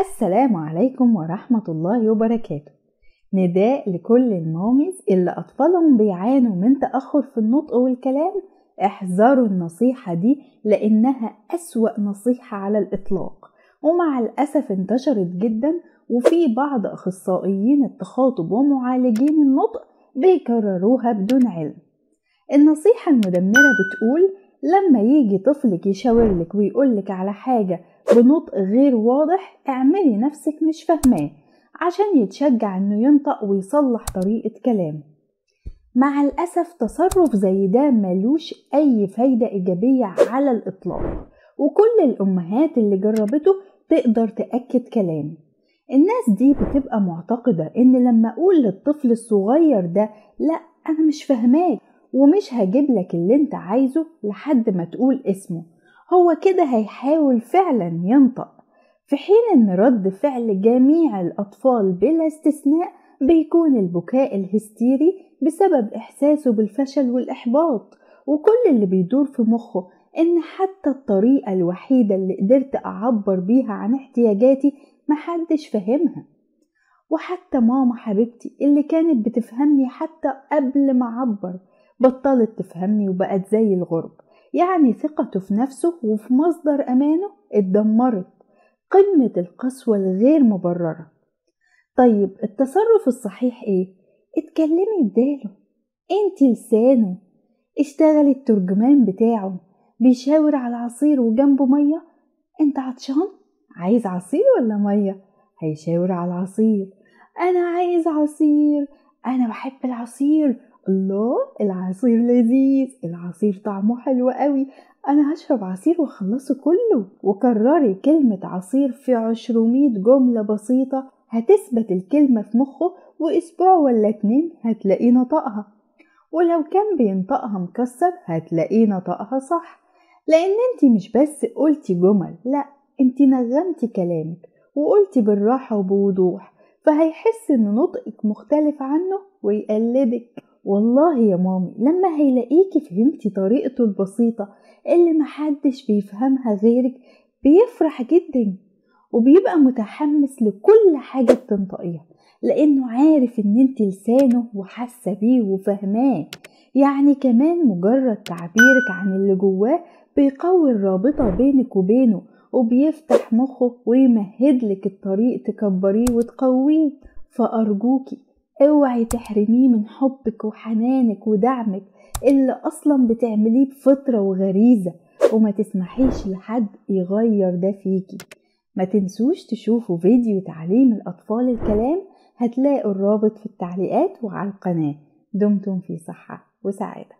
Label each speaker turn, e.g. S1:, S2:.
S1: السلام عليكم ورحمة الله وبركاته. نداء لكل الماميز اللي أطفالهم بيعانوا من تأخر في النطق والكلام احذروا النصيحة دي لأنها أسوأ نصيحة على الإطلاق. ومع الأسف انتشرت جدا وفي بعض أخصائيين التخاطب ومعالجين النطق بيكرروها بدون علم. النصيحة المدمرة بتقول لما يجي طفلك يشاورلك ويقولك على حاجة بنطق غير واضح اعملي نفسك مش فاهماه عشان يتشجع إنه ينطق ويصلح طريقة كلامه مع الأسف تصرف زي ده ملوش أي فايدة إيجابية على الإطلاق وكل الأمهات اللي جربته تقدر تأكد كلامي الناس دي بتبقى معتقدة إن لما أقول للطفل الصغير ده لأ أنا مش فاهماك ومش هجيب لك اللي أنت عايزه لحد ما تقول اسمه هو كده هيحاول فعلا ينطق. في حين إن رد فعل جميع الأطفال بلا استثناء بيكون البكاء الهستيري بسبب إحساسه بالفشل والإحباط. وكل اللي بيدور في مخه إن حتى الطريقة الوحيدة اللي قدرت أعبر بيها عن احتياجاتي محدش فاهمها وحتى ماما حبيبتي اللي كانت بتفهمني حتى قبل ما أعبر بطلت تفهمني وبقت زي الغرب. يعني ثقته في نفسه وفي مصدر أمانه اتدمرت. قمة القسوة الغير مبررة. طيب التصرف الصحيح إيه؟ اتكلمي بداله. أنت لسانه. اشتغلي الترجمان بتاعه. بيشاور على عصير وجنبه مية. أنت عطشان؟ عايز عصير ولا مية؟ هيشاور على العصير أنا عايز عصير. أنا بحب العصير. الله العصير لذيذ العصير طعمه حلو قوي. أنا هشرب عصير وأخلصه كله. وكرري كلمة عصير في عشرمية جملة بسيطة. هتثبت الكلمة في مخه وأسبوع ولا اتنين هتلاقيه نطقها. ولو كان بينطقها مكسر هتلاقيه نطقها صح. لأن انت مش بس قلتي جمل لأ انت نغمتي كلامك وقلتي بالراحة وبوضوح. فهيحس إن نطقك مختلف عنه ويقلدك. والله يا مامي لما هيلاقيكي فهمتي طريقته البسيطة اللي محدش بيفهمها غيرك بيفرح جدا وبيبقى متحمس لكل حاجة بتنطقيها لأنه عارف إن أنت لسانه وحاسة بيه وفهماه يعني كمان مجرد تعبيرك عن اللي جواه بيقوي الرابطة بينك وبينه وبيفتح مخه ويمهدلك الطريق تكبريه وتقويه. فأرجوكي اوعي تحرميه من حبك وحنانك ودعمك اللي أصلا بتعمليه بفطرة وغريزة وما تسمحيش لحد يغير ده فيكي. ما تنسوش تشوفوا فيديو تعليم الأطفال الكلام هتلاقوا الرابط في التعليقات وعلى القناة. دمتم في صحة وسعادة.